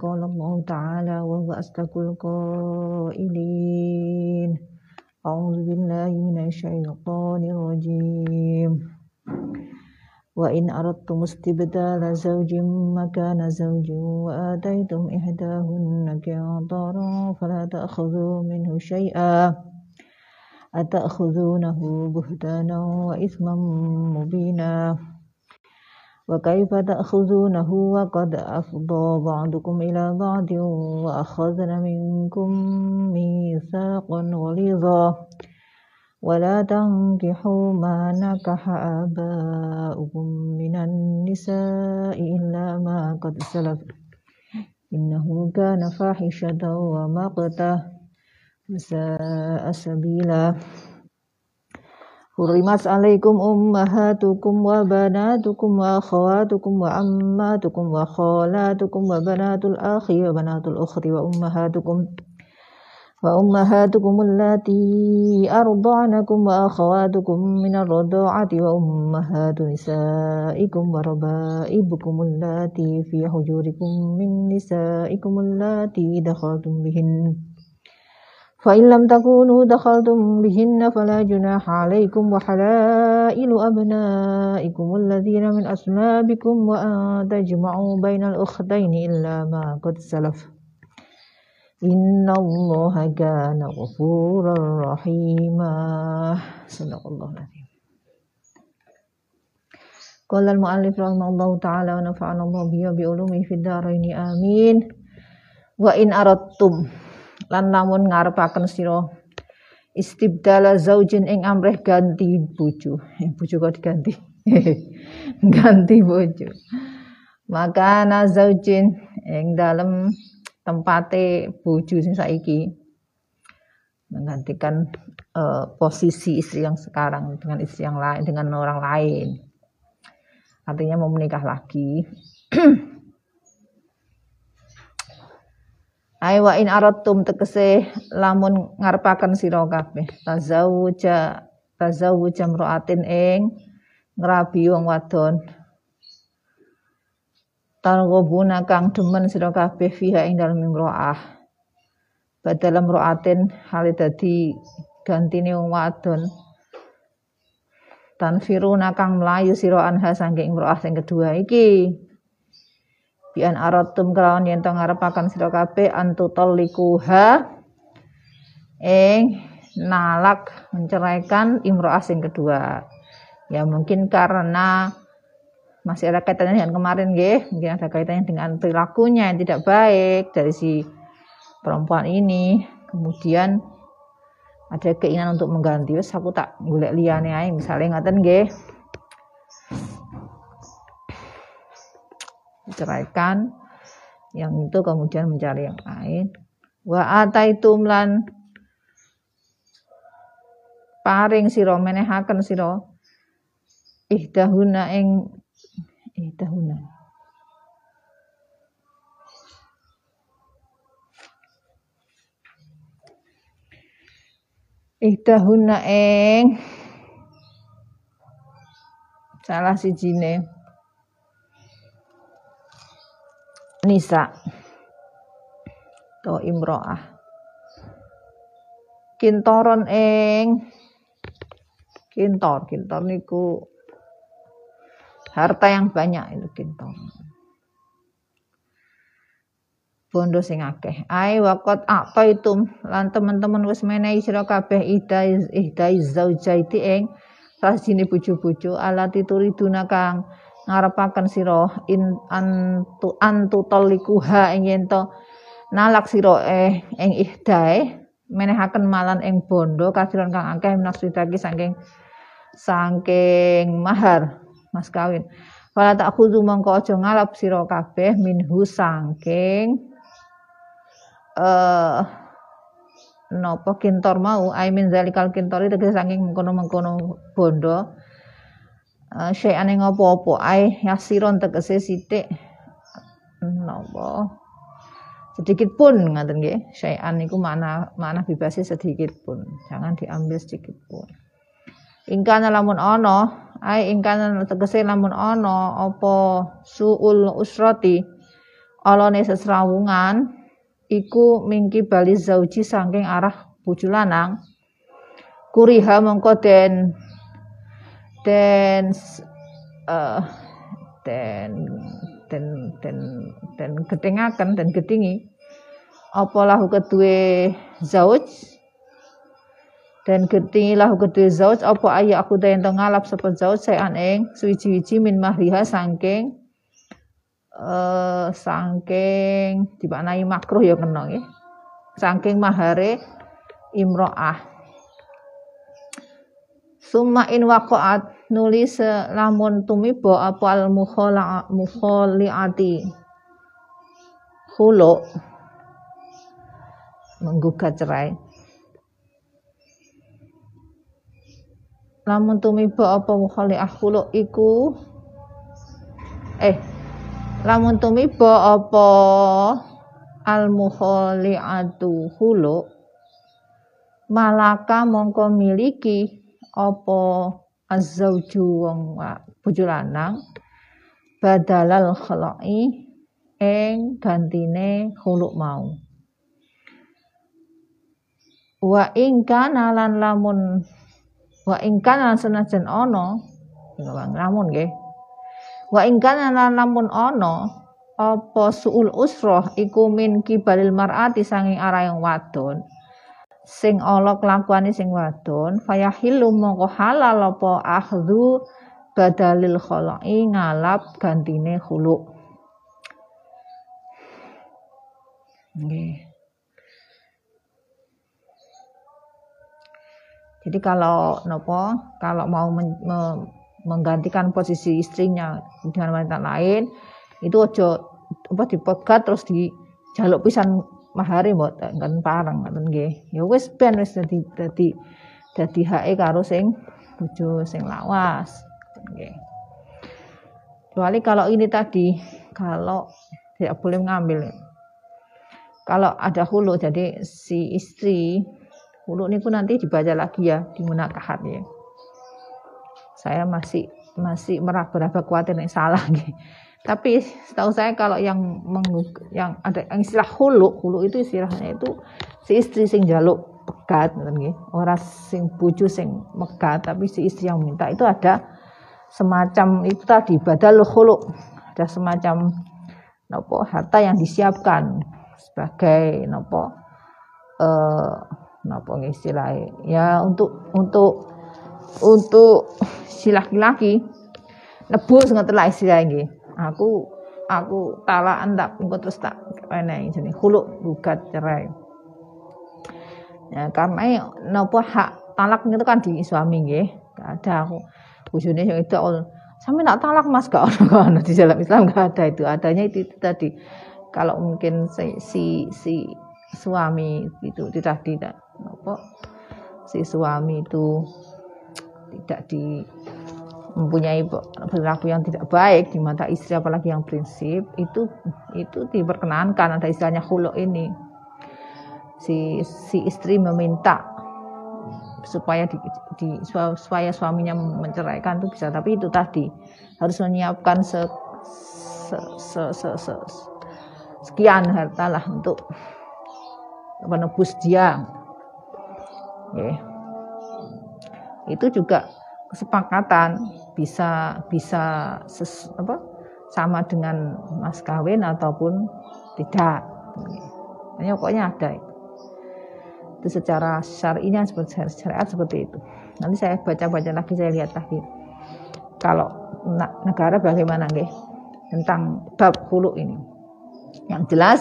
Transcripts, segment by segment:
قال الله تعالى وهو أصدق القائلين. أعوذ بالله من الشيطان الرجيم. وإن أردتم استبدال زوج مكان زوج وآتيتم إحداهن قنطارا فلا تأخذوا منه شيئا. أتأخذونه بهتانا وإثما مبينا. وكيف تأخذونه وقد أفضى بعضكم إلى بعض وأخذن منكم ميثاقا غليظا. ولا تنكحوا ما نكح آباؤكم من النساء إلا ما قد سلف. إنه كان فاحشة ومقتا وساء سبيلا. حرمت عليكم أمهاتكم وبناتكم وأخواتكم وعماتكم وخالاتكم وبنات الأخ وبنات الأخت وأمهاتكم وأمهاتكم اللاتي أرضعنكم وأخواتكم من الرضاعة وأمهات نسائكم وربائبكم اللاتي في حجوركم من نسائكم اللاتي دخلتم بهن فإن لم تكونوا دخلتم بهن فلا جناح عليكم وحلائل أبنائكم الذين من أصلابكم وأن تجمعوا بين الأختين إلا ما قد سلف. إن الله كان غفورا رحيما. صدق الله العظيم. قال المؤلف رحمه الله تعالى ونفعنا الله به بعلومه في الدارين. آمين. وإن أردتم lan lamun ngarepaken sira istibdala zaujin ing amrih ganti bojo. Eh, bojo kok diganti. ganti bojo. Maka na zaujin ing dalem tempate bojo sing saiki menggantikan uh, posisi istri yang sekarang dengan istri yang lain dengan orang lain artinya mau menikah lagi Aiwa in aratum tegese lamun ngarepaken sira kabeh. Tazawuja tazawuja mraatin ing ngrabi wong wadon. Targhubuna kang demen sira kabeh fiha ing dalem imro'ah badalam ro'atin hale dadi gantine wong wadon. Tanfiruna kang mlayu sira anha saking imro'ah sing kedua iki bian aratum kelawan yen to ngarepaken sira kabeh antutallikuha ing nalak menceraikan imro'ah sing kedua. Ya mungkin karena masih ada kaitannya dengan kemarin ya mungkin ada kaitannya dengan perilakunya yang tidak baik dari si perempuan ini. Kemudian ada keinginan untuk mengganti. Aku tak golek liyane ae misalnya ngaten nggih ceraikan yang itu kemudian mencari yang lain wa ataitum lan paring sira menehaken sira ihdahuna ing tahuna. Ihtahuna eng salah si nisa. To imro'ah. Kintoron eng. Kintor kintor niku harta yang banyak itu kintong bondo sing akeh. Ai waqat aqaitum lan teman-teman wis menehi sira kabeh idai idai zaujaiti ing rasine bojo-bojo alati turiduna kang ngarepaken sira in antu antu talikuha ing nalak sira eh ing ihdae menehaken malan ing bondo kasiron kang akeh minasridaki saking saking mahar mas kawin. Wala tak khudu mongko aja ngalap sira kabeh minhu sangking eh uh, napa kintor mau I mean zalikal kintori tegese saking mengkono-mengkono bondo uh, syai'ane ngopo-opo ai yasiron tegese sithik. Napa? Sedikit pun ngaten nggih. Syai'an niku makna makna bebasnya sedikit pun. Jangan diambil sedikit pun. Ingkana lamun ana ai ingkang tegese lamun ana apa suul usrati alane sesrawungan iku mingki bali zauji saking arah bojo kuriha mongko den den uh, den den den den gedhengaken den gedingi. Apa lahu kedue zauj? Dan gedingi lahu kedue zauj. Apa ayah aku dayen ngalap sapa zauj? Sayan ing suwiji-wiji min mahriha saking eh saking dimaknai makruh ya kena nggih saking mahare imro'ah Summa in waqa'at nulis lamun tumiba apa al mukhaliati khulu. Menggugat cerai. Lamun tumiba apa mukhaliah khulu iku eh lamun tumiba apa al mukhaliatu khulu malaka mongko miliki apa azzauju wong bojo lanang badalal khalai ing gantine khuluk mau. Wa ing lamun wa ing kana senajan ana lamun nggih. Wa ing kana lamun ana apa suul usrah iku min kibalil mar'ati sanging arah yang wadon sing ala kelakuane sing wadon fayahillu mongko halal apa akhdhu badalil khalai ngalap gantine nggih. Jadi kalau nopo, kalau mau men, me, menggantikan posisi istrinya dengan wanita lain, itu ojo apa dipegat terus di jaluk pisan mahari mbok kan pareng ngoten nggih. Ya wis ben wis dadi dadi dadi hake karo sing bojo sing lawas. Nggih. Kecuali kalau ini tadi kalau tidak boleh mengambil. Kalau ada hulu jadi si istri Hulu ini pun nanti dibaca lagi ya di munakahat ya. Saya masih masih meraba-raba khawatir yang salah gitu. Tapi setahu saya kalau yang yang ada yang istilah hulu, hulu itu istilahnya itu si istri sing jaluk pegat gitu. Orang sing buju sing megat tapi si istri yang minta itu ada semacam itu tadi badal hulu. Ada semacam nopo harta yang disiapkan sebagai nopo eh, napa istilahnya ya untuk untuk untuk si laki-laki nebus ngoten lah istilahnya aku aku talaan tak terus tak enehi jenenge khuluk gugat cerai. Ya karena napa hak talak itu kan di suami nggih. Ada aku bojone yang itu sampai nak talak mas? Gak ono di dalam Islam gak ada itu. Adanya itu, itu tadi. Kalau mungkin si si, si suami itu tidak tidak apa si suami itu tidak di mempunyai perilaku yang tidak baik di mata istri apalagi yang prinsip itu itu diperkenankan. Ada istilahnya huluk ini. Si si istri meminta supaya di, di supaya suaminya menceraikan itu bisa. Tapi itu tadi harus menyiapkan se, se, se, se, se sekian harta lah untuk menebus dia. Okay. Itu juga kesepakatan bisa bisa ses, apa, sama dengan mas kawin ataupun tidak. Ini pokoknya ada. Itu secara syar'inya seperti syariat seperti itu. Nanti saya baca-baca lagi saya lihat lagi. Kalau negara bagaimana nggih tentang bab hulu ini. Yang jelas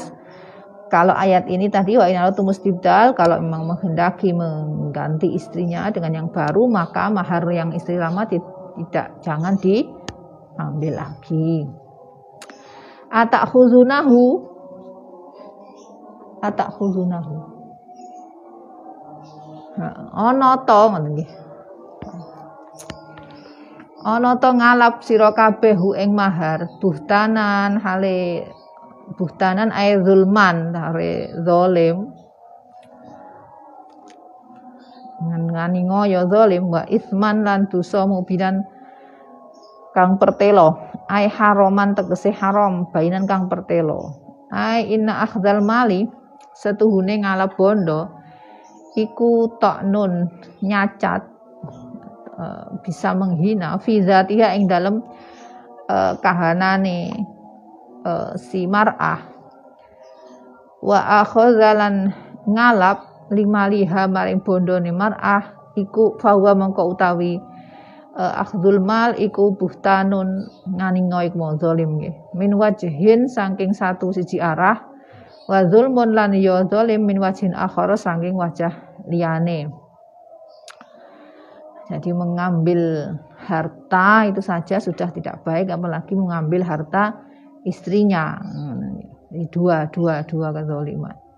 kalau ayat ini tadi wa inalatu mustibdal kalau memang menghendaki mengganti istrinya dengan yang baru maka mahar yang istri lama tidak jangan diambil lagi. Atak khuzunahu atak khuzunahu. Ana to ngoten nggih. Ngalap sira kabeh ing mahar buhtanan hale buhtanan ay zulman dari zalim ngani ngoyo zalim wa isman lan dosa mubinan kang pertelo. Ay haroman tegese haram bainan kang pertelo. Ai inna akhdal mali setuhune ngalap bondo iku nun nyacat uh, bisa menghina fi zatiha ing dalem uh, kahanane uh, si mar'ah. Wa akhazalan ngalap lima liha maring bondone mar'ah iku fawa mengko utawi uh, akhdul mal iku buhtanun nganingo iku zalim nggih. Min wajhin saking satu siji arah wa zulmun lan ya zalim min wajhin akhara saking wajah liyane. Jadi mengambil harta itu saja sudah tidak baik apalagi mengambil harta istrinya. Dua dua dua kezaliman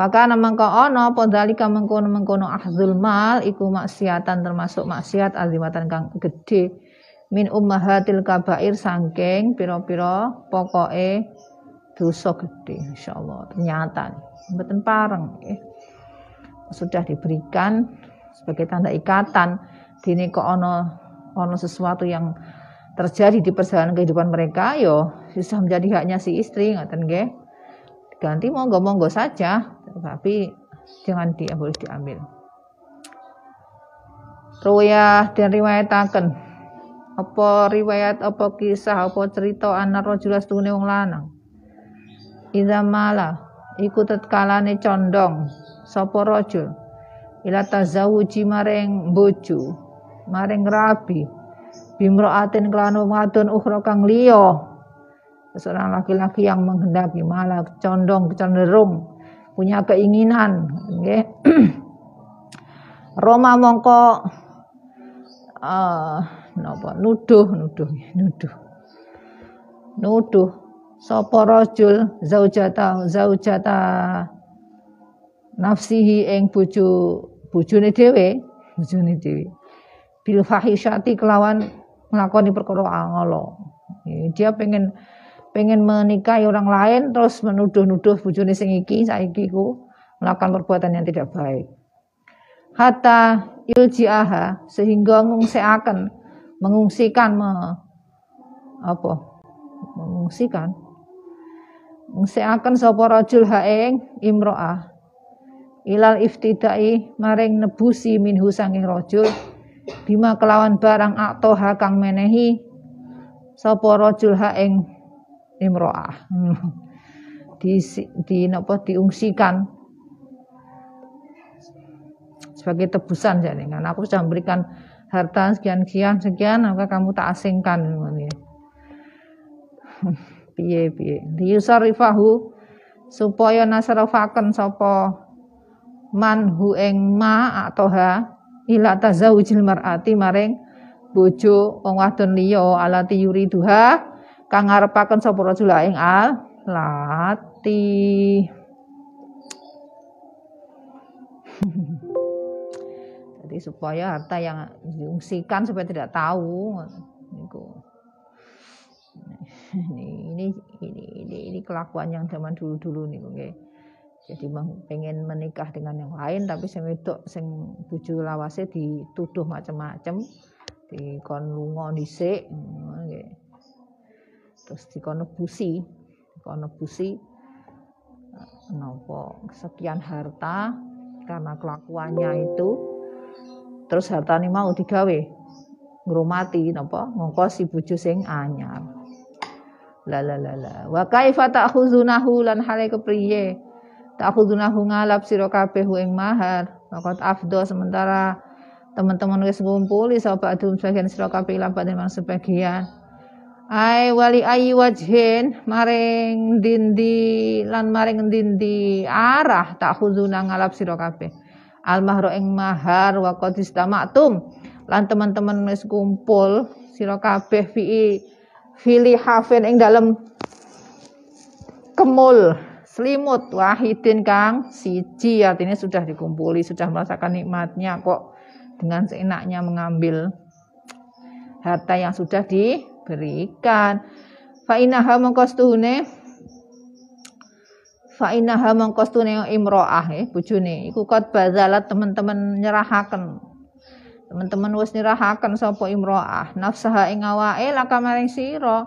maka mangko ono apa dalika mengkono mengkono ahzul mal iku maksiatan termasuk maksiat azimatan kang gede min ummahatil kabair sangking piro-piro pokoke dosa gede insyaallah. Ternyata mboten pareng eh. sudah diberikan sebagai tanda ikatan. Dini kok ono ono sesuatu yang terjadi di perjalanan kehidupan mereka yo susah menjadi haknya si istri ngoten nggih ganti monggo-monggo saja tapi jangan dia boleh diambil. Ruwayah dan riwayataken apa riwayat apa kisah apa cerita anak rajul astune wong lanang. Iza mala iku tetkalane condong sapa rajul ila tazawuji maring bojo maring rabi bimraatin kelan wadon ukhra kang liya. Seorang laki-laki yang menghendaki malah condong cenderung punya keinginan nggih. Roma mongko uh, napa? Nuduh nuduh nuduh. Nuduh sapa rajul zaujata zaujata nafsihi ing bojo bojone dhewe bojone dhewe. Bil fahisyati kelawan nglakoni perkara angolo dia pengen pengen menikahi orang lain terus menuduh-nuduh bojone sing iki saiki ku melakukan perbuatan yang tidak baik. Hatta iljiaha sehingga mengungsikan mengungsikan me, apa? Mengungsikan mengungsikan sapa rajul haing imro'ah ilal iftidai maring nebusi minhu sanging rajul bima kelawan barang aktoha kang menehi sapa rajul haing imro'ah. Di di apa diungsikan. Sebagai tebusan jadi kan aku sudah memberikan harta sekian sekian sekian maka kamu tak asingkan. Piye piye. Diusarifahu supaya nasrafaken sapa man hu ing ma atau ha ila tazawujil mar'ati maring bojo wong wadon liya alati yuriduha kang ngarepaken sapa rajul ing al lati jadi supaya harta yang diungsikan supaya tidak tahu ini ini ini ini, ini kelakuan yang zaman dulu-dulu nih okay. Jadi pengen menikah dengan yang lain tapi sing wedok sing bojo lawase dituduh macam-macam di kon lunga dhisik terus dikono busi dikono busi nopo sekian harta karena kelakuannya itu. Terus harta ini mau digawe ngrumati nopo ngongkos si bojo sing anyar. La la la la. Wa kaifa ta'khuzunahu lan hale kepriye ta'khuzunahu ngalap sira kabeh ing mahar. Maka afdo sementara teman-teman wis ngumpuli sapa adum sebagian sira kabeh lan sebagian. Ai wali ayi wajhin maring dindi lan maring dindi arah tak khuzuna ngalap sira kabeh. Al mahru ing mahar wa qad istamatum. Lan teman-teman wis kumpul sira kabeh fi fili hafin ing dalem kemul selimut wahidin kang. Siji artinya sudah dikumpuli sudah merasakan nikmatnya kok dengan seenaknya mengambil harta yang sudah di berikan fa inaha mengkostune fa inaha mengkostune imroah eh bojone. Iku kot bazalat teman-teman nyerahaken. Teman-teman wis nyerahaken sapa imroah. Nafsaha ing awake laka maring sira.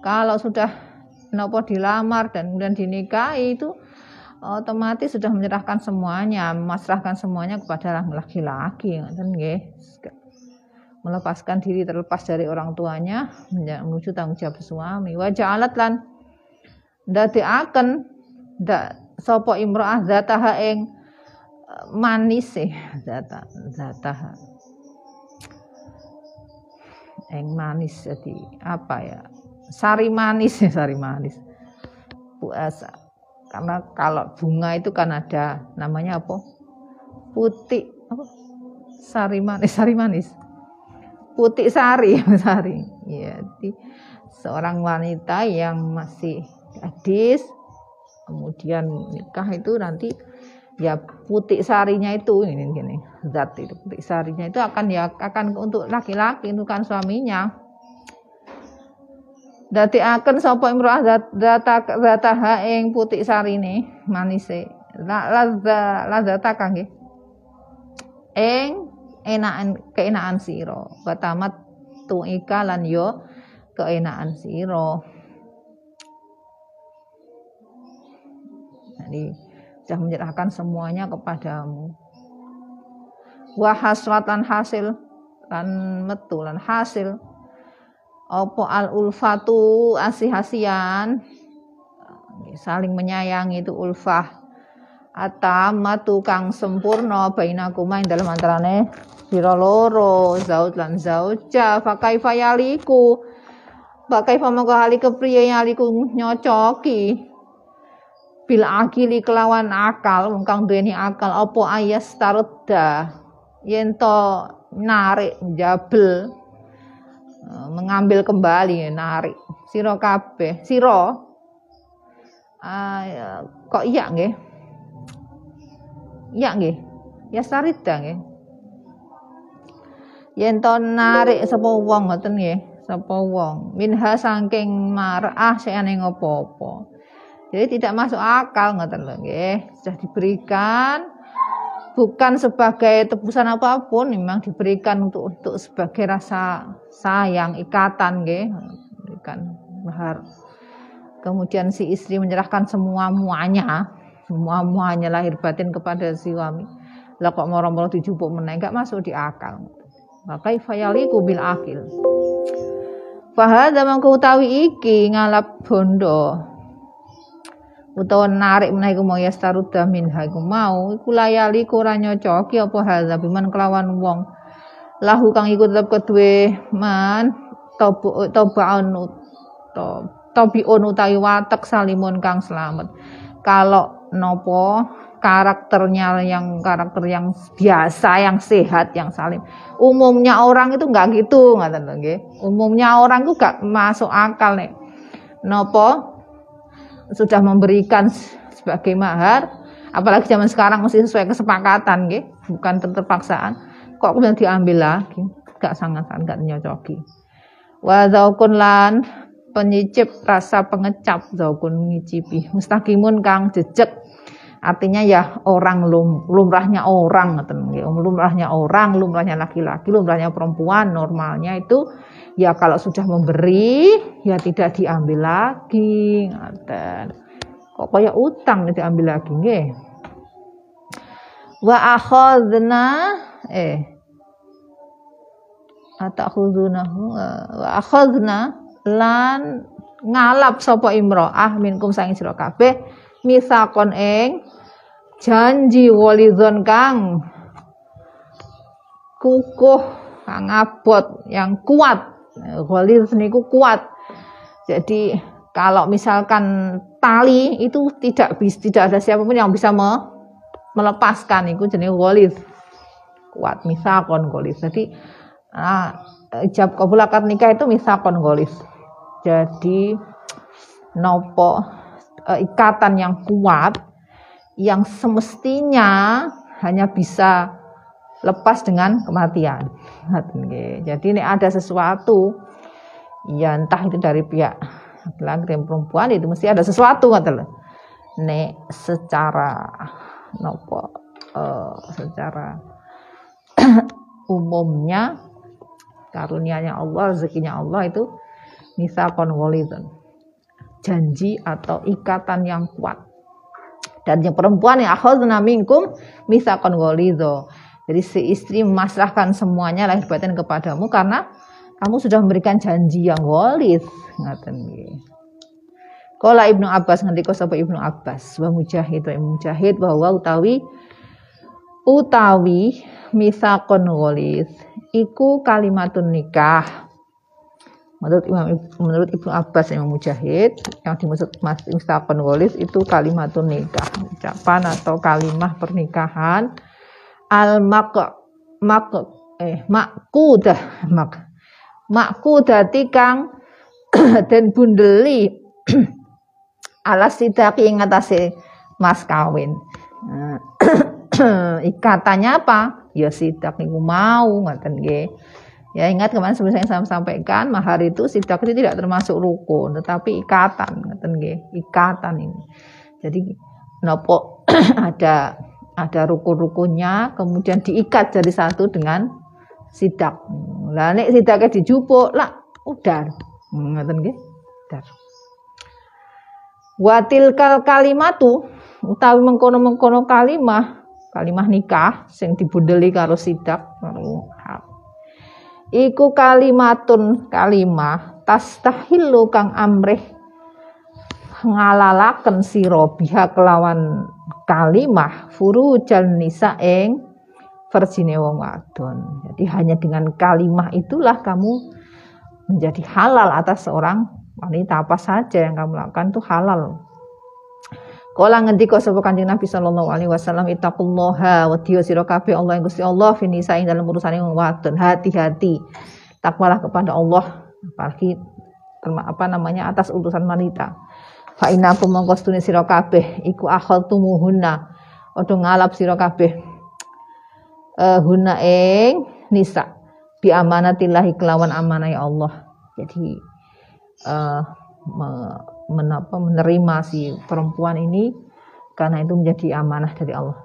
Kalau sudah nopo dilamar dan kemudian dinikahi itu otomatis sudah menyerahkan semuanya, memasrahkan semuanya kepada laki-laki, melepaskan diri terlepas dari orang tuanya menuju tanggung jawab suami. Wajah alat lan dati akan sopo imro'ah zataha ing manis sih zata zataha eng manis jadi apa ya sari manis ya sari manis. Puasa karena kalau bunga itu kan ada namanya apa? Putih apa? Sari manis sari manis. Putih sari sari. Ya seorang wanita yang masih gadis kemudian nikah itu nanti ya putih sarinya itu ini gini zat itu. Putih sarinya itu akan ya akan untuk laki-laki itu kan suaminya dati akan sapa imro'ah data data ha ing putih sarine manise. La lazza lazata kang nggih. Ing enakan keenakan sira. Batamat tuika lan yo keenakan sira. Jadi sudah menyerahkan semuanya kepadamu. Wa hasratan hasil lan metu lan hasil opo al ulfatu asih-asian. Saling menyayangi itu ulfah. Atamatu kang sempurna bainakuma ing dalam antarane sira loro zaud lan zauja. Fa kaifa yaliku? Fa kaifa mongko hali kepriye yaliku nyocoki? Bil akili kelawan akal wong kang duweni akal apa ayas tarudda? Yen to narik jabel mengambil kembali narik. Sira kabeh. Sira. Uh, kok iya nggih? Iya nggih. Ya sarida nggih. Yen to narik sapa wong ngoten nggih? Sapa wong? Minha saking marah. Sayane ngopo-opo. Jadi tidak masuk akal ngoten lho nggih. Sudah diberikan bukan sebagai tebusan apa pun, memang diberikan untuk untuk sebagai rasa sayang, ikatan. Berikan mahar. Kemudian si istri menyerahkan semua muanya, semua muanya lahir batin kepada si suami. Lah kok moro-moro dijupuk meneh enggak masuk di akal. Maka fayali kubil akil. Fahadha mangko utawi iki ngalap bondo utawa narik menawi ku mau yastaruda minha iku mau. Iku layali ora nyocoki apa hadza biman kelawan wong. Lahu kang iku tetep kedue man tobaun to tabiun utawi watek salimun kang selamat kalau nopo karakternya yang karakter yang biasa yang sehat yang salim. Umumnya orang itu enggak gitu nggak nggih. Umumnya orang itu enggak masuk akal nih nopo sudah memberikan sebagai mahar apalagi zaman sekarang mesti sesuai kesepakatan gitu, bukan terpaksaan kok kemudian diambil lagi? Gak sangat sangat nyocoki. Wa zaukun lan penyicip rasa pengecap zaukun ngicipi. Mustaqimun kang jejek artinya ya orang lum, lumrahnya orang lumrahnya orang lumrahnya laki-laki lumrahnya perempuan normalnya itu ya kalau sudah memberi ya tidak diambil lagi ngaten. Kok kayak utang nih diambil lagi nggih? Wa akhadna eh. Atakhudunahu wa akhadna lan ngalap sapa imro'ah minkum saing sira kabeh misakon ing janji walidon kang kukuh kang abot yang kuat Ghalidh niku kuat. Jadi kalau misalkan tali itu tidak tidak ada siapa pun yang bisa me, melepaskan itu jenis ghalidh. Kuat misakon ghalidh. Jadi nah, ijab kabul akad nikah itu misakon ghalidh. Jadi nopo e, ikatan yang kuat yang semestinya hanya bisa lepas dengan kematian. Jadi ini ada sesuatu ya entah itu dari pihak laki-laki dan perempuan itu mesti ada sesuatu kata Nek secara nopo uh, secara umumnya karunianya Allah rezekinya Allah itu misal konwolidun janji atau ikatan yang kuat. Dan yang perempuan yang akhadna minkum misakon ghalidha. Jadi si istri memasrahkan semuanya lahir batin kepadamu karena kamu sudah memberikan janji yang ghalid. Ngaten. Kala Ibnu Abbas ngendika sapa Ibnu Abbas wa Mujahid wa Mujahid bahwa utawi utawi misakon ghalid iku kalimatun nikah menurut Imam menurut Ibnu Abbas yang Mujahid yang dimaksud Mas Mustaqon Walis itu kalimatun nikah ucapan atau kalimah pernikahan al mak mak eh makudah mak makudati kang dan bundeli alas sidaki ing atase mas kawin. Nah, ikatannya apa? Ya sidak niku mau ngoten nggih. Ya ingat kemarin seperti saya sampaikan mahar itu sidak itu tidak termasuk rukun tetapi ikatan ngeten nggih, ikatan ini. Jadi nopo ada ada rukun-rukunnya kemudian diikat jadi satu dengan sidak. Lah nek sidaknya dijupuk lah udah ngeten nggih. Dar. Watil kal kalimatu utawi mengkono-mengkono kalimah kalimah nikah sing dibundeli karo sidak karo iku kalimatun kalimah tastahilu kang amrih ngalalaken sira biha kelawan kalimah furujan nisa ing versine wong wadon. Jadi hanya dengan kalimah itulah kamu menjadi halal atas seorang wanita apa saja yang kamu lakukan itu halal. Kala ngendika sapa Kanjeng Nabi sallallahu alaihi wasallam ittaqullaha wa diyo sira kabeh Allah yang Gusti Allah fi ing dalam urusan yang wadon hati-hati. Takwalah kepada Allah apalagi apa namanya atas urusan wanita. Fa inna mongko stune sira kabeh iku akhaltumuhunna odo ngalap sira kabeh uh, huna ing nisa bi amanatillahi kelawan amanah Allah. Jadi uh, menapa menerima si perempuan ini karena itu menjadi amanah dari Allah.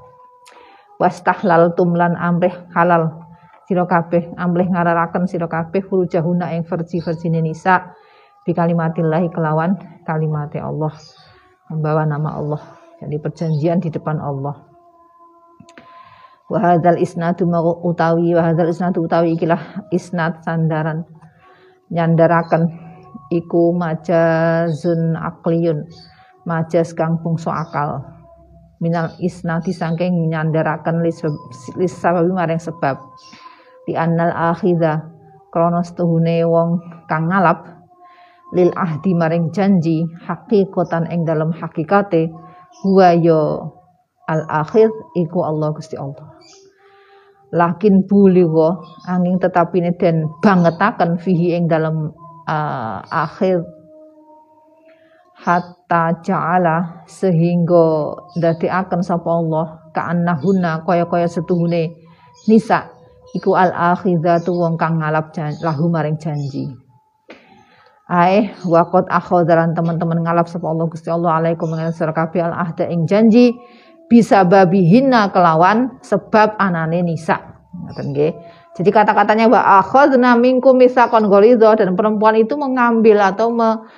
Wastahlal tumlan amrih halal sira kabeh amrih ngararaken sira kabeh furujahuna ing versi-versine nisa bi kalimatillahi kelawan kalimate Allah. Membawa nama Allah. Jadi perjanjian di depan Allah. Wa hadzal isnadu utawi wa hadzal isnadu utawi ikilah isnad sandaran. Nyandaraken iku majazun akliyun majaz kang bungsu akal. Minal isnati saking nyandaraken lis sababi maring sebab. Di annal akhidha kronos tuhune wong kang ngalap lil ahdi maring janji hakikatan ing dalam hakikate huwa yo al akhir iku Allah Gusti Allah. Lakin buliwa angin tetapi den bangetaken fihi ing dalam uh, akhir. Hatta ja'ala sehingga akan sapa Allah ka'annahunna kaya-kaya setuhune nisa iku al akhizatu wong kang ngalap lahu maring janji Ae wakot akhodaran teman-teman ngalap sapa Allah Gusti Allah alaikum mengenai kabeh al ahda ing janji bisa babi hina kelawan sebab anane nisa. Jadi kata-katanya wa akhadna minkum mitsaqan ghalidha dan perempuan itu mengambil atau me,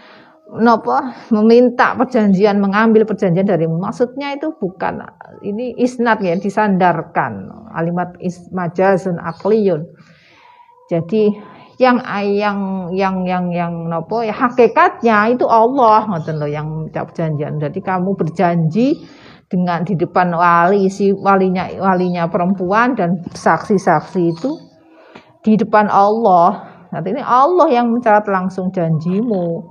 nopo meminta perjanjian mengambil perjanjian dari maksudnya itu bukan ini isnat ya disandarkan. Alimat ismajazun akliyun jadi yang yang yang yang yang nopo ya hakikatnya itu Allah ngoten loh yang minta perjanjian jadi kamu berjanji dengan di depan wali si walinya walinya perempuan dan saksi-saksi itu di depan Allah. Nanti ini Allah yang mencatat langsung janjimu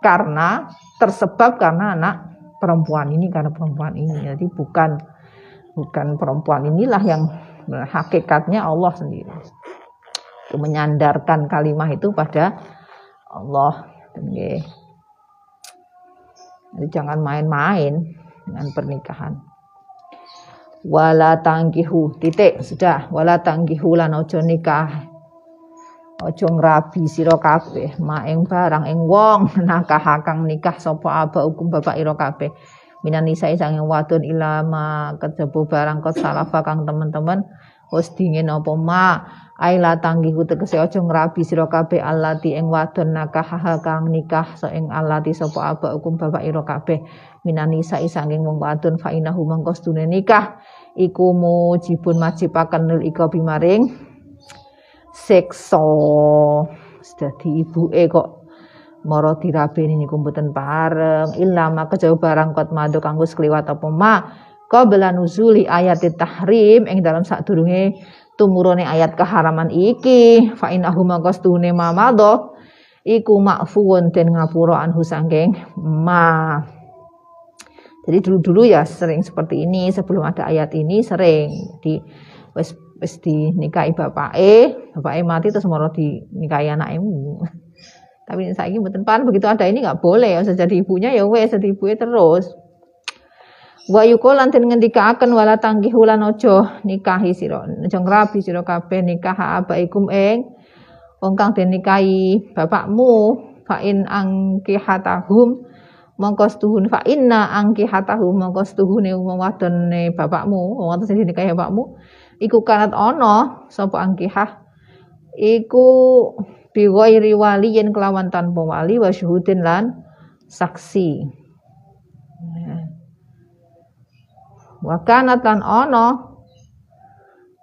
karena tersebab karena anak perempuan ini karena perempuan ini. Jadi bukan bukan perempuan inilah yang hakikatnya Allah sendiri. Menyandarkan kalimat itu pada Allah. Jadi jangan main-main dengan pernikahan. Wala tangkihu titik sudah. Wala tangkihu lan ojo nikah. Ojo ngrabi sira kabeh. Mak ing barang ing wong nakah kang nikah sapa aba hukum bapak ira kabeh. Minan nisa sange wadon ilama kejaba barang kot salafa kang teman-teman wis dingin apa ma aila tanggihu tegese aja ngrabi sira kabeh allati ing wadon nakah kang nikah so ing allati sapa aba hukum bapak ira kabeh. Minani sa sanging wong wadon fa inahu mangko nikah. Iku mujibun majibaken nil ika bimaring sekso dadi ibuke kok mara dirabeni niku mboten pareng. Ilama kejauh barang kot madu kanggo sekliwat apa ma. Qabla nuzuli ayat tahrim ing dalam sadurunge tumurune ayat keharaman iki. Fa innahu maqastune mamado iku makfuun den ngapura anhu ma. Jadi dulu-dulu ya sering seperti ini sebelum ada ayat ini sering di wis wis dinikahi bapake. Bapake mati terus moro dinikahi anake tapi saya ini mboten pan begitu ada ini nggak boleh. Ya jadi ibunya ya wes jadi ibunya terus. Wa yuko lan den ngendikaaken wala tangkihu lan aja nikahi sira. Aja ngrabi sira kabeh nikah abaikum ing wong kang den nikahi bapakmu. Fa in angkihatahum mongko stuhun fa inna angkihatahum mongko stuhune wong wadone bapakmu wong wadon sing nikahi bapakmu. Iku kanat ana sapa angkihah? Iku bi wali yen kelawan tanpa wali wa syuhudin lan saksi wa lan ana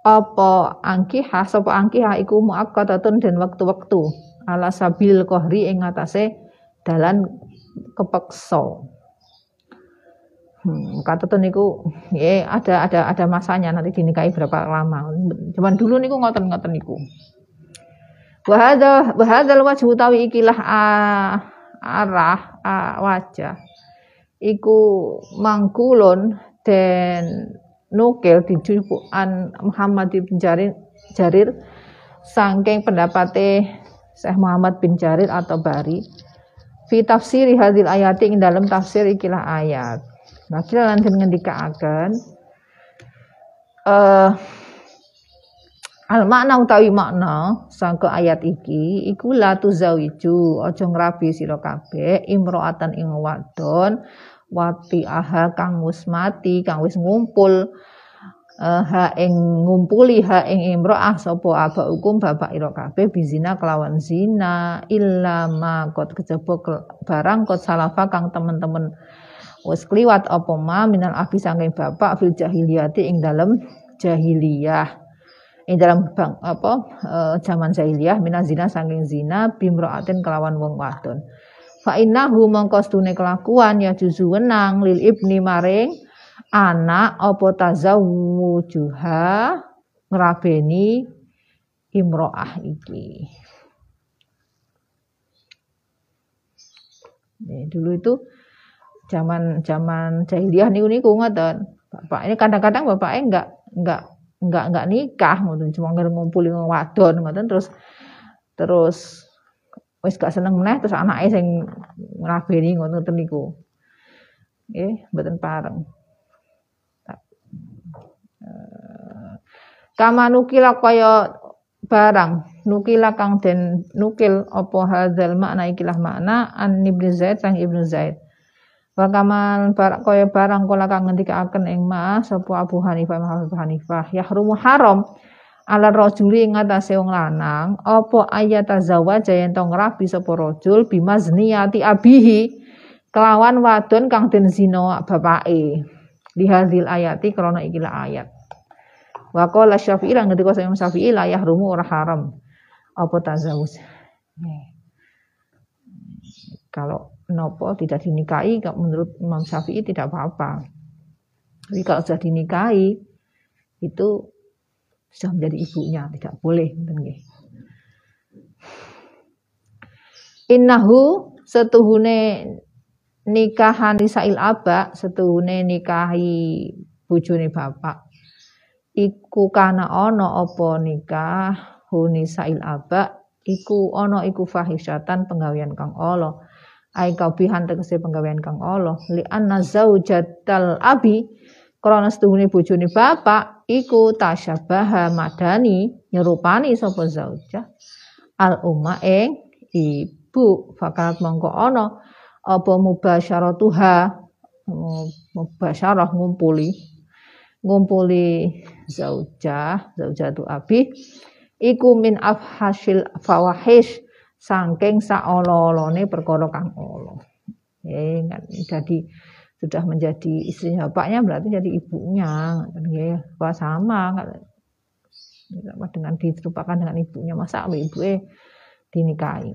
apa angkihah sapa angkihah iku muakkatun den waktu-waktu ala sabil kohri ing atase dalan kepeksa Hmm, kata tuh niku ya ada ada ada masanya nanti dinikahi berapa lama. Cuman dulu niku ngoten-ngoten niku. Wahada wahadal wajhu tawi ikilah arah a, wajah iku mangkulun dan nukil dijupukan Muhammad bin Jarir, Jarir. Sangking pendapatnya Syekh Muhammad bin Jarir atau Bari. Fi tafsiri hadil ayat ing dalam tafsir ikilah ayat. Nah, kita nanti ngendikaaken. Eh uh, Al makna utawi makna sangka ayat iki iku la tuzawiju aja ngrabi sira kabeh imroatan ing wadon wati aha kang wis mati kang wis ngumpul. Uh, ha ing ngumpuli ha ing imroah sapa aba hukum bapak ira kabeh bizina kelawan zina illa ma kot kejaba barang kot salafa kang temen-temen wis kliwat apa ma minal afi saking bapak fil jahiliyati ing dalem jahiliyah. Ing dalam bang, apa uh, zaman jahiliyah minaz zina saking zina bimraatin kelawan wong wadon fa innahu mongko kelakuan ya juzu wenang lil ibni maring anak apa tazawwujuha ngrabeni imroah iki. Nih, dulu itu zaman zaman jahiliyah niku niku ngoten. Bapak ini kadang-kadang bapaknya enggak enggak enggak enggak nikah ngoten. Cuma ngumpuli wadon ngoten. Terus terus wis gak seneng meneh terus anake sing ngrabeni ngoten niku. Nggih, mboten pareng. Eh, kama nukila kaya barang nukila kang den nukil apa hadzal makna ikilah makna an ibnu Zaid sang ibnu Zaid Wa kamal bar kaya barang kala kang ngendikaken ing ma sapa Abu Hanifah Abu Hanifah yahrumu haram ala rajuli ing atase wong lanang apa ayat zawaja yen tong rabi sapa rajul bimazniyati abihi? Kelawan wadon kang den zina bapake. Lihadzil ayati krana ikilah ayat. Wa qala syafi'i lan ngendika Imam Syafi'i la yahrumu ora haram. Apa tazawuj? Kalau nopo tidak dinikahi menurut Imam Syafi'i tidak apa-apa. Tapi kalau sudah dinikahi itu sudah menjadi ibunya, tidak boleh. Innahu setuhune nikahan Isail Aba, setuhune nikahi bojone bapak. Iku kana ono opo nikah hunisail aba iku ono iku fahisyatan penggawean kang Allah ai kaubihan tegese penggawean kang Allah li anna zaujatal abi krana setuhune bojone bapak iku tasyabaha madani nyerupani sapa zaujah al umma ing ibu fakarat mongko ana apa mubasyaratuha mubasyarah ngumpuli ngumpuli zaujah zaujatu abi iku min afhasil fawahish saking saolo-olone perkara kang ala. Eh, jadi sudah menjadi istrinya bapaknya berarti jadi ibunya. Nggih wah sama dengan diserupakan dengan ibunya. Masa ibu eh dinikahi?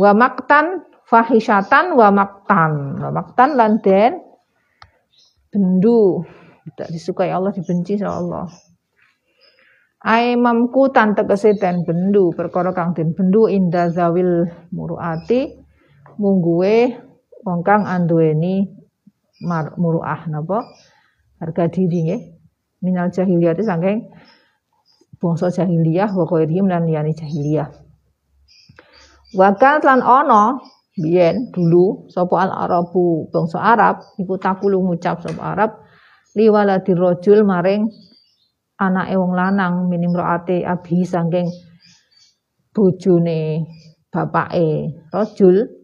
Wa maktan fahisyatan wa maktan. Wa maktan lan den bendu. Tidak disukai Allah dibenci sama Allah. Ai mamku tan tegese den bendu. Perkara kang den bendu inda zawil muruati mungguwe wong kang anduweni muruah napa? Harga diri nggih. Minal jahiliyah itu saking bangsa jahiliyah wa qairihim lan liyane jahiliyah. Wakal lan ana biyen dulu sapa al arabu bangsa Arab iku takulu ngucap sapa Arab liwaladi rajul maring anake wong lanang minim roate abi saking bojone bapake rajul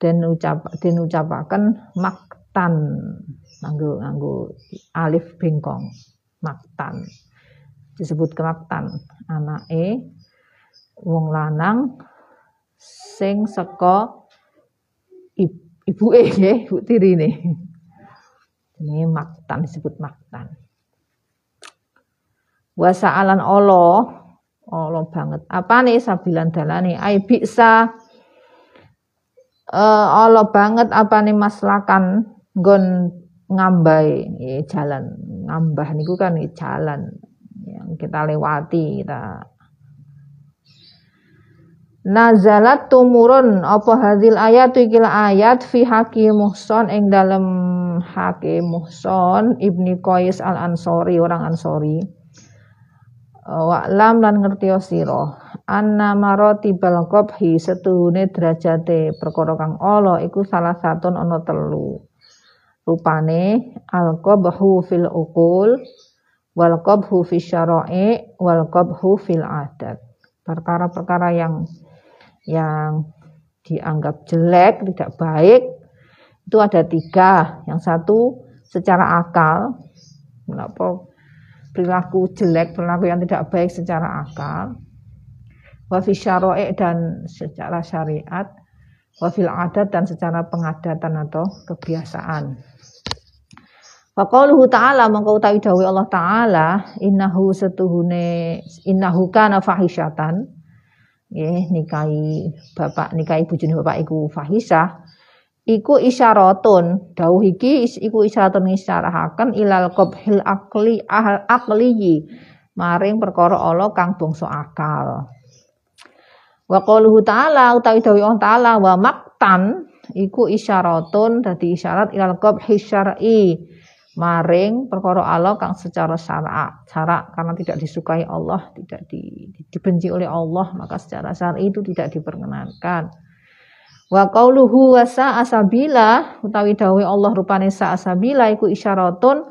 dan ucap den ucapaken maktan nganggo nganggo alif bengkong maktan. Disebut kemaktan anake wong lanang sing saka ibuke nggih ibu tirine. Ini maktan disebut maktan. Wasaalan Allah Allah banget. Apa nih sabilan dalane? Ai bisa uh, Allah banget apa nih maslakan gon ngambai ya, jalan. Ngambah niku kan ya, jalan. Yang kita lewati kita. Nazalat tumurun apa hadil ayat? Ikila ayat fi haki muhson ing dalam haki muhson ibni Qais al Ansori orang Ansori lam lan ngerti sira anna maratibal qabhi setuhune derajate perkara kang ala iku salah satu ana telu. Rupane al qabhu fil uqul wal qabhu fi syara'i wal qabhu fil adat. Perkara-perkara yang yang dianggap jelek tidak baik itu ada tiga. Yang satu secara akal perilaku jelek, perilaku yang tidak baik secara akal, wafil syara'i dan secara syariat, wafil adat dan secara pengadatan atau kebiasaan. Faqauluhu ta'ala mongko utawi dawuh Allah taala innahu setuhune innahu kana fahisyatan nggih nikahi bapak nikahi bojone bapak iku fahisah iku isyaratun. Dawuh iki iku isyaratun ngisyarahaken ilal qabhil akli ahal akliyi. Maring perkara Allah kang bangsa akal. Wa qauluhu ta'ala utawi dawuh Allah ta'ala wa maktan iku isyaratun dadi isyarat ilal qabhi syar'i. Maring perkara Allah kang secara syara cara karena tidak disukai Allah tidak di, dibenci oleh Allah maka secara syar'i itu tidak diperkenankan Wa qauluhu wa sa'asabila utawi dawuh Allah rupane sa'asabila iku isyaratun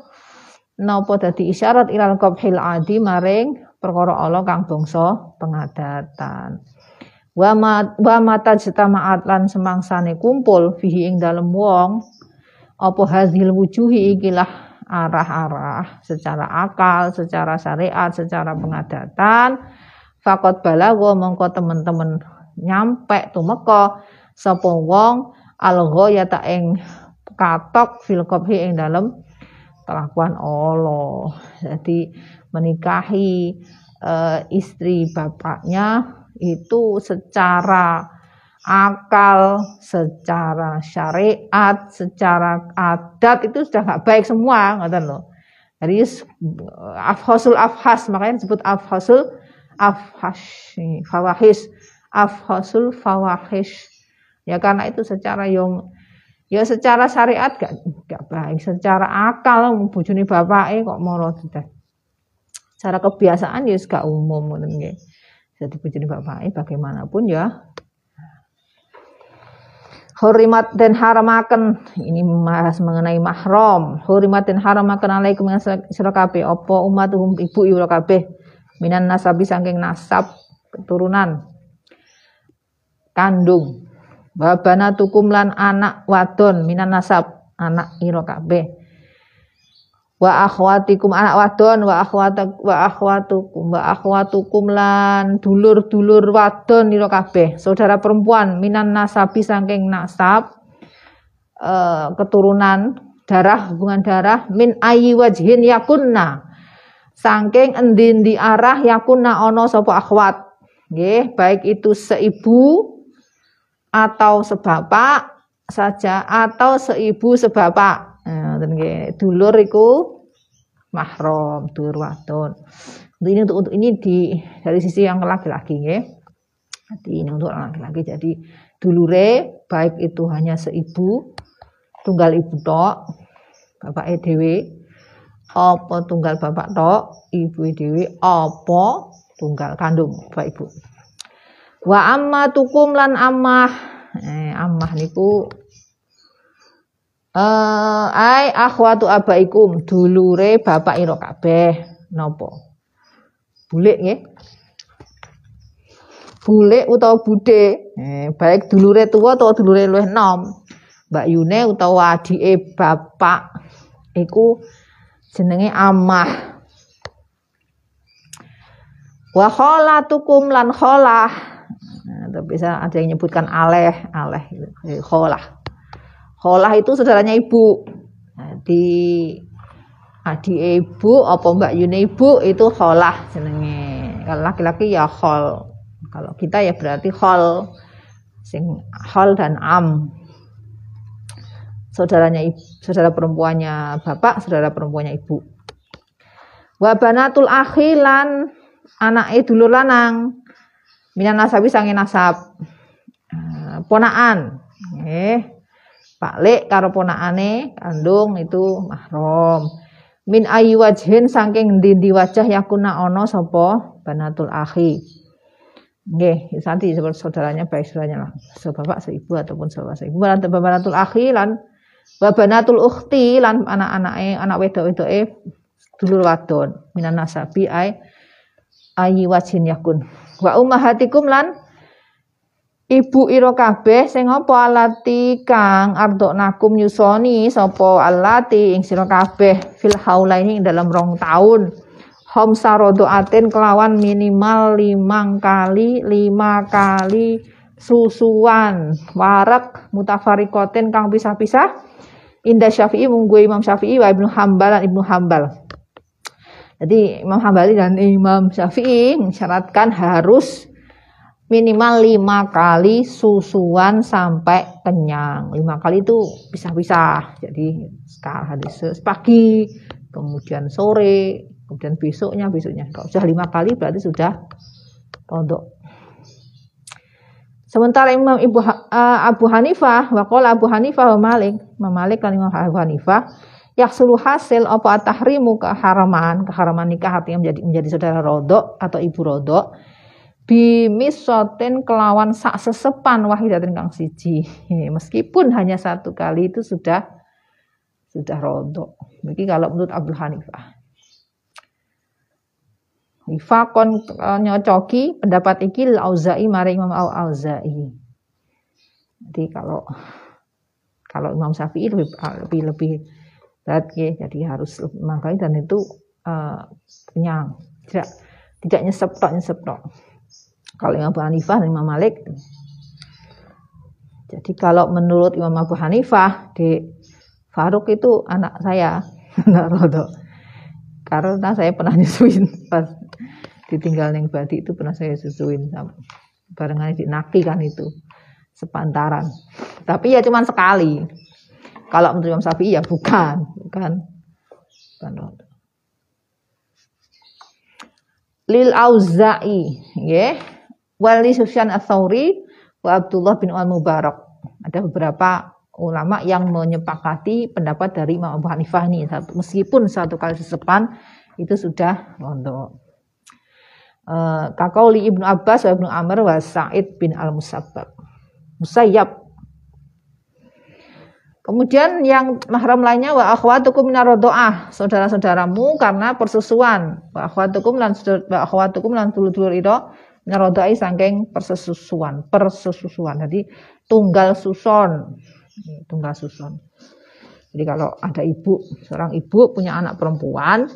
napa dadi isyarat ilal qabhil adi maring perkara Allah kang bangsa pengadatan. Wa ma wa mata jama'at lan semangsane kumpul fihi ing dalem wong apa hazil wujuhi ikilah arah-arah secara akal, secara syariat, secara pengadatan. Fakot balago mongko teman-teman nyampe tumeka sapa wong al-ghayata ing katok fil qabhi ing dalem kelakuan Allah. Jadi menikahi uh, istri bapaknya itu secara akal, secara syariat, secara adat itu sudah nggak baik semua, ngoten loh. Jadi afhasul afhas makanya disebut afhasul afhash fawahis afhasul fawahish Ya karena itu secara yang ya secara syariat gak gak baik, secara akal bojone bapake kok moro tidak. Secara kebiasaan ya gak umum ngoten nggih. Jadi bojone bapake bagaimanapun ya. Hurimat dan haramaken. Ini membahas mengenai mahram. Hurimat dan haramaken alaikum sira kabeh. Apa umatuhum ibu ira kabeh? Minan nasabi saking nasab keturunan. Kandung Babana tukum lan anak wadon minan nasab anak ira kabeh. wa akhwatikum anak wadon wa akhwatak wa akhwatukum wa akhwatukum lan dulur-dulur wadon ira kabeh. Saudara perempuan minan nasabi saking nasab uh, keturunan darah hubungan darah min ayi wajhin yakunna. Saking endi-endi arah yakunna ono sapa akhwat. Nggih baik itu seibu atau sebapak saja atau seibu sebapak nggih. Dulur iku mahram, dulur wadon. Untuk ini untuk, untuk ini di dari sisi yang laki-laki nggih. Jadi ini untuk laki-laki. Jadi dulure baik itu hanya seibu, tunggal ibu tok, bapak edw, apa tunggal bapak tok, ibu edw, apa tunggal kandung bapak ibu. Wa amma tukum lan amah, eh, amah niku Eh ai akhwatu abaikum dulure bapak ira kabeh napa? Bulik nggih. Bulik utawa bude, eh, baik dulure tua atau dulure luwih nom. Mbak Yune utawa adike bapak iku jenenge amah. Wa kholatukum lan kholah. Nah, tapi ada yang nyebutkan aleh, aleh, kholah. Kholah itu saudaranya ibu. Di adik ibu apa mbak Yuni ibu itu kholah jenenge. Kalau laki-laki ya khol. Kalau kita ya berarti khol. Sing khol dan am. Saudaranya ibu, saudara perempuannya bapak, saudara perempuannya ibu. Wabanatul akhilan anake dulur lanang. Minan nasabi sange nasab. Nah, ponaan. Eh, Pak Lek karo ponakane kandung itu mahram. Min ayi wajhin saking ndi wajah yakuna ono sapa banatul akhi. Nggih, santi seperti saudaranya baik saudaranya lah. Sebapak seibu ataupun sebapak seibu. Lan banatul akhi lan banatul ukhti lan anak-anake anak wedok-wedoke dulur wadon minan nasabi ai ayi wajhin yakun. Wa ummahatikum lan Ibu ira kabeh sing apa alati kang nakum nyusoni sapa alati ing sira kabeh fil haulaini ing dalam rong taun. Hom aten kelawan minimal limang kali lima kali susuan warak mutafarikoten kang pisah-pisah Indah Syafi'i munggu Imam Syafi'i wa Ibnu Hambal dan Ibnu Hambal. Jadi Imam Hambali dan Imam Syafi'i mensyaratkan harus minimal lima kali susuan sampai kenyang. Lima kali itu pisah-pisah. Jadi sekarang hadis pagi, kemudian sore, kemudian besoknya, besoknya. Kalau sudah lima kali berarti sudah pondok. Sementara Imam Ibu uh, Abu Hanifah, wakola Abu Hanifah wa Malik, Malik dan Imam Abu Hanifah, suluh hasil apa tahrimu keharaman, keharaman nikah artinya menjadi menjadi saudara rodok atau ibu rodok, bimisotin kelawan sak sesepan wahidatin kang siji. Meskipun hanya satu kali itu sudah sudah rontok mungkin kalau menurut Abdul Hanifah. Kon e, nyocoki pendapat iki Al-Auza'i mari Imam Al-Auza'i. Jadi kalau kalau Imam Syafi'i lebih lebih lebih ya, jadi harus makanya dan itu uh. Tidak tidak nyesep tok nyesep tok. Kalau Imam Abu Hanifah dan Imam Malik. Jadi kalau menurut Imam Abu Hanifah, di Faruk itu anak saya, anak Rodo. Karena saya pernah nyusuin pas ditinggal neng Badi itu pernah saya susuin barengan di Naki kan itu sepantaran. Tapi ya cuma sekali. Kalau menurut Imam Syafi'i ya bukan, bukan. Bukan. Lil Auza'i, ya. Wali Sufyan Ats-Tsauri wa Abdullah bin Al-Mubarak. Ada beberapa ulama yang menyepakati pendapat dari Imam Abu Hanifah ini. Meskipun satu kali sesepan itu sudah untuk uh, Kakauli Ibnu Abbas wa Ibnu Amr wa Sa'id bin Al-Musabbab. Musayyab. Kemudian yang mahram lainnya wa akhwatukum minar saudara-saudaramu karena persusuan. Wa akhwatukum lan wa akhwatukum lan dulur-dulur itu ngerodai sangking persesusuan, persesusuan. Jadi tunggal suson, tunggal suson. Jadi kalau ada ibu, seorang ibu punya anak perempuan,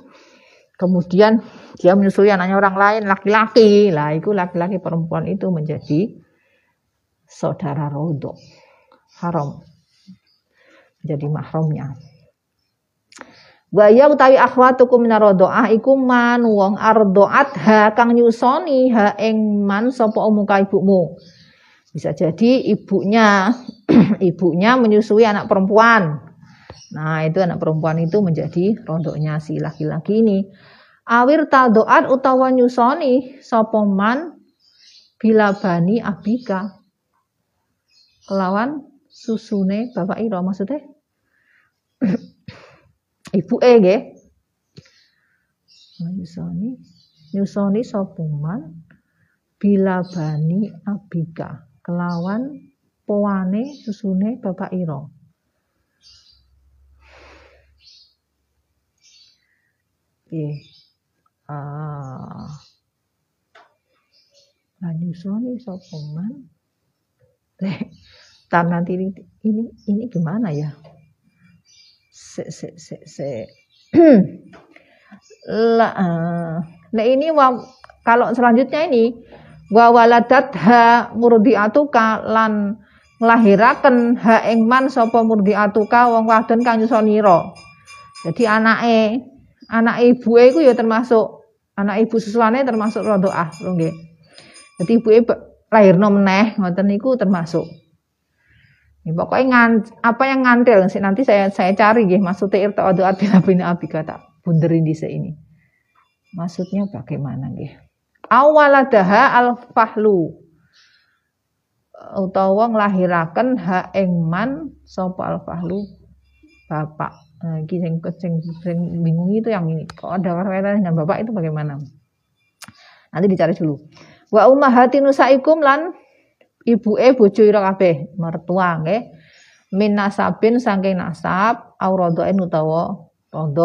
kemudian dia menyusui anaknya orang lain laki-laki, lah itu laki-laki perempuan itu menjadi saudara rodok haram jadi mahramnya. Wa ya utawi akhwatukum minarodoah iku man wong ardoat ha kang nyusoni ha ing man sapa umuka ibumu. Bisa jadi ibunya ibunya menyusui anak perempuan. Nah, itu anak perempuan itu menjadi rondoknya si laki-laki ini. Awir tadoat utawa nyusoni sapa man bila bani abika. Kelawan susune bapak ira maksudnya ibu e nggih. Nyusoni. Nyusoni sopuman bila bani abika. Kelawan poane susune bapak ira. Piye ah. Nyusoni sopuman tar nanti ini, ini gimana ya se se se se La, uh, nah ini wa, kalau selanjutnya ini wa waladat ha murdiatuka lan nglahiraken ha ing man sapa murdiatuka wong wadon kang nyusonira. Jadi anake anak ibu iku ya termasuk anak ibu susuane termasuk rodoah nggih. Jadi ibuke lahirno meneh ngoten niku termasuk. Ya, pokoknya ngan, apa yang ngantil nanti saya saya cari ya maksudnya irta'adu bila bin abi kata bunderin di ini. Maksudnya bagaimana nggih? Awaladaha al-fahlu utawa nglahiraken ha ing man al-fahlu bapak. Nah, iki bingung itu yang ini. Kalau ada kaitannya dengan bapak itu bagaimana? Nanti dicari dulu. Wa ummahati nusaikum lan ibuke bojo ira kabeh mertua nggih. Min nasabin saking nasab auradoen utawa rondo